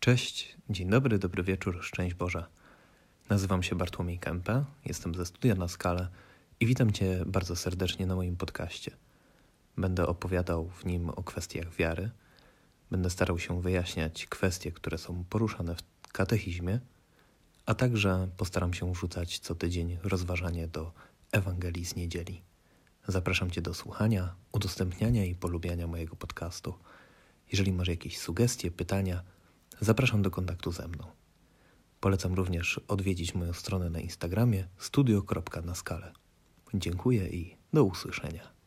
Cześć, dzień dobry, dobry wieczór, szczęść Boże. Nazywam się Bartłomiej Kępę, jestem ze studia na skalę i witam Cię bardzo serdecznie na moim podcaście. Będę opowiadał w nim o kwestiach wiary, będę starał się wyjaśniać kwestie, które są poruszane w katechizmie, a także postaram się rzucać co tydzień rozważanie do Ewangelii z niedzieli. Zapraszam Cię do słuchania, udostępniania i polubiania mojego podcastu. Jeżeli masz jakieś sugestie, pytania, zapraszam do kontaktu ze mną. Polecam również odwiedzić moją stronę na Instagramie studio.naskale. Dziękuję i do usłyszenia.